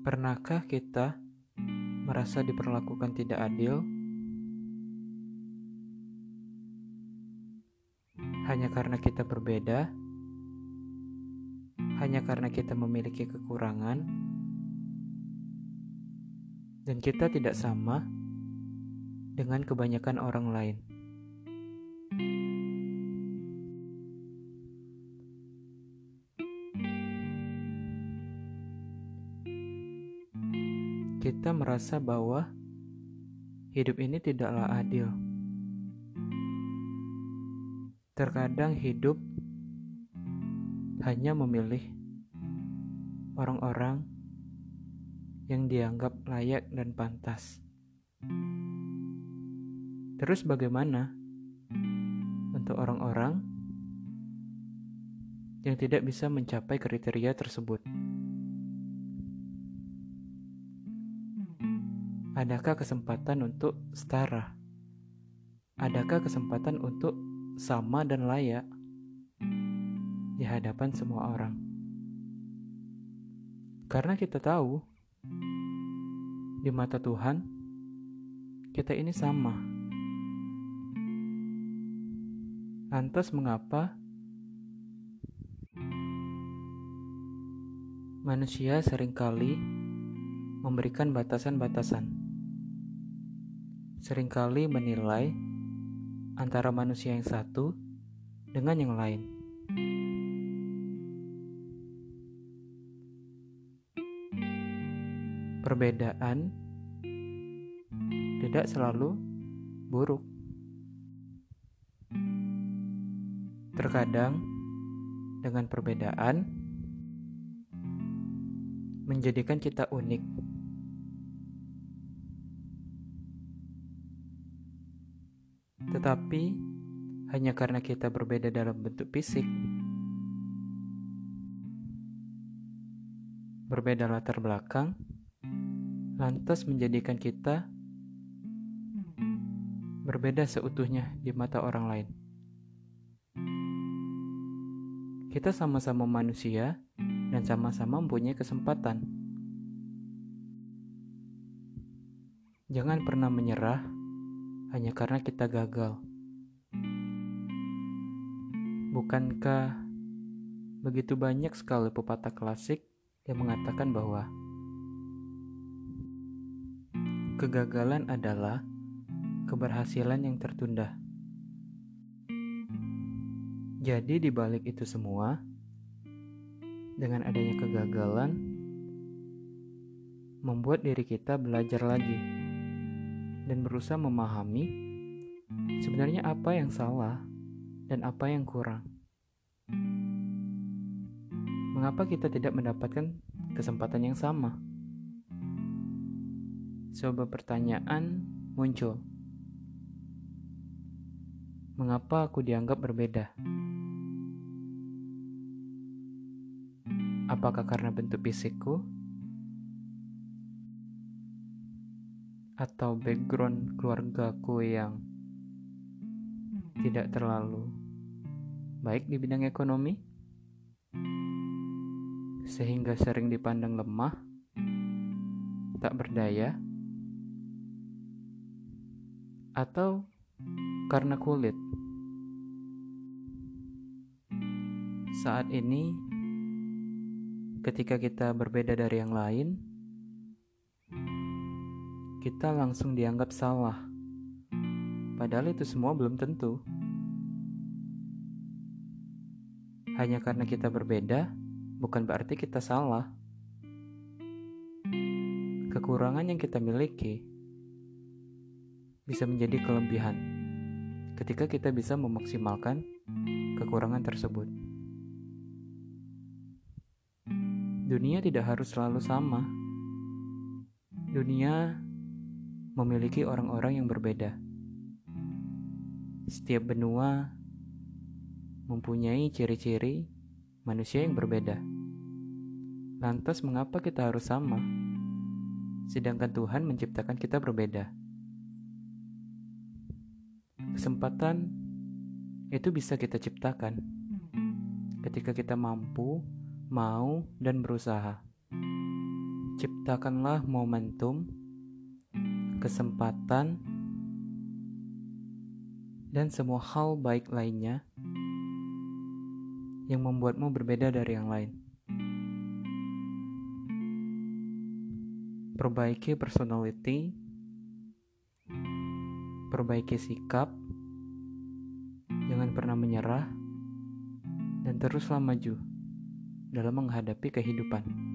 Pernahkah kita merasa diperlakukan tidak adil? Hanya karena kita berbeda, hanya karena kita memiliki kekurangan, dan kita tidak sama dengan kebanyakan orang lain? Kita merasa bahwa hidup ini tidaklah adil. Terkadang hidup hanya memilih orang-orang yang dianggap layak dan pantas. Terus, bagaimana untuk orang-orang yang tidak bisa mencapai kriteria tersebut? Adakah kesempatan untuk setara? Adakah kesempatan untuk sama dan layak di hadapan semua orang? Karena kita tahu di mata Tuhan kita ini sama. Lantas mengapa manusia sering kali memberikan batasan-batasan? Sering kali menilai antara manusia yang satu dengan yang lain. Perbedaan tidak selalu buruk. Terkadang, dengan perbedaan menjadikan kita unik. Tetapi hanya karena kita berbeda dalam bentuk fisik, berbeda latar belakang, lantas menjadikan kita berbeda seutuhnya di mata orang lain. Kita sama-sama manusia dan sama-sama mempunyai kesempatan. Jangan pernah menyerah hanya karena kita gagal. Bukankah begitu banyak sekali pepatah klasik yang mengatakan bahwa kegagalan adalah keberhasilan yang tertunda. Jadi, di balik itu semua, dengan adanya kegagalan, membuat diri kita belajar lagi dan berusaha memahami sebenarnya apa yang salah dan apa yang kurang. Mengapa kita tidak mendapatkan kesempatan yang sama? Sebuah pertanyaan muncul. Mengapa aku dianggap berbeda? Apakah karena bentuk fisikku? Atau background keluargaku yang tidak terlalu baik di bidang ekonomi, sehingga sering dipandang lemah, tak berdaya, atau karena kulit. Saat ini, ketika kita berbeda dari yang lain, kita langsung dianggap salah. Padahal itu semua belum tentu. Hanya karena kita berbeda, bukan berarti kita salah. Kekurangan yang kita miliki bisa menjadi kelebihan ketika kita bisa memaksimalkan kekurangan tersebut. Dunia tidak harus selalu sama. Dunia memiliki orang-orang yang berbeda. Setiap benua mempunyai ciri-ciri manusia yang berbeda. Lantas, mengapa kita harus sama, sedangkan Tuhan menciptakan kita berbeda? Kesempatan itu bisa kita ciptakan ketika kita mampu, mau, dan berusaha. Ciptakanlah momentum, kesempatan, dan semua hal baik lainnya yang membuatmu berbeda dari yang lain. Perbaiki personality, perbaiki sikap, jangan pernah menyerah, dan teruslah maju dalam menghadapi kehidupan.